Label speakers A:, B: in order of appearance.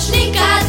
A: помощника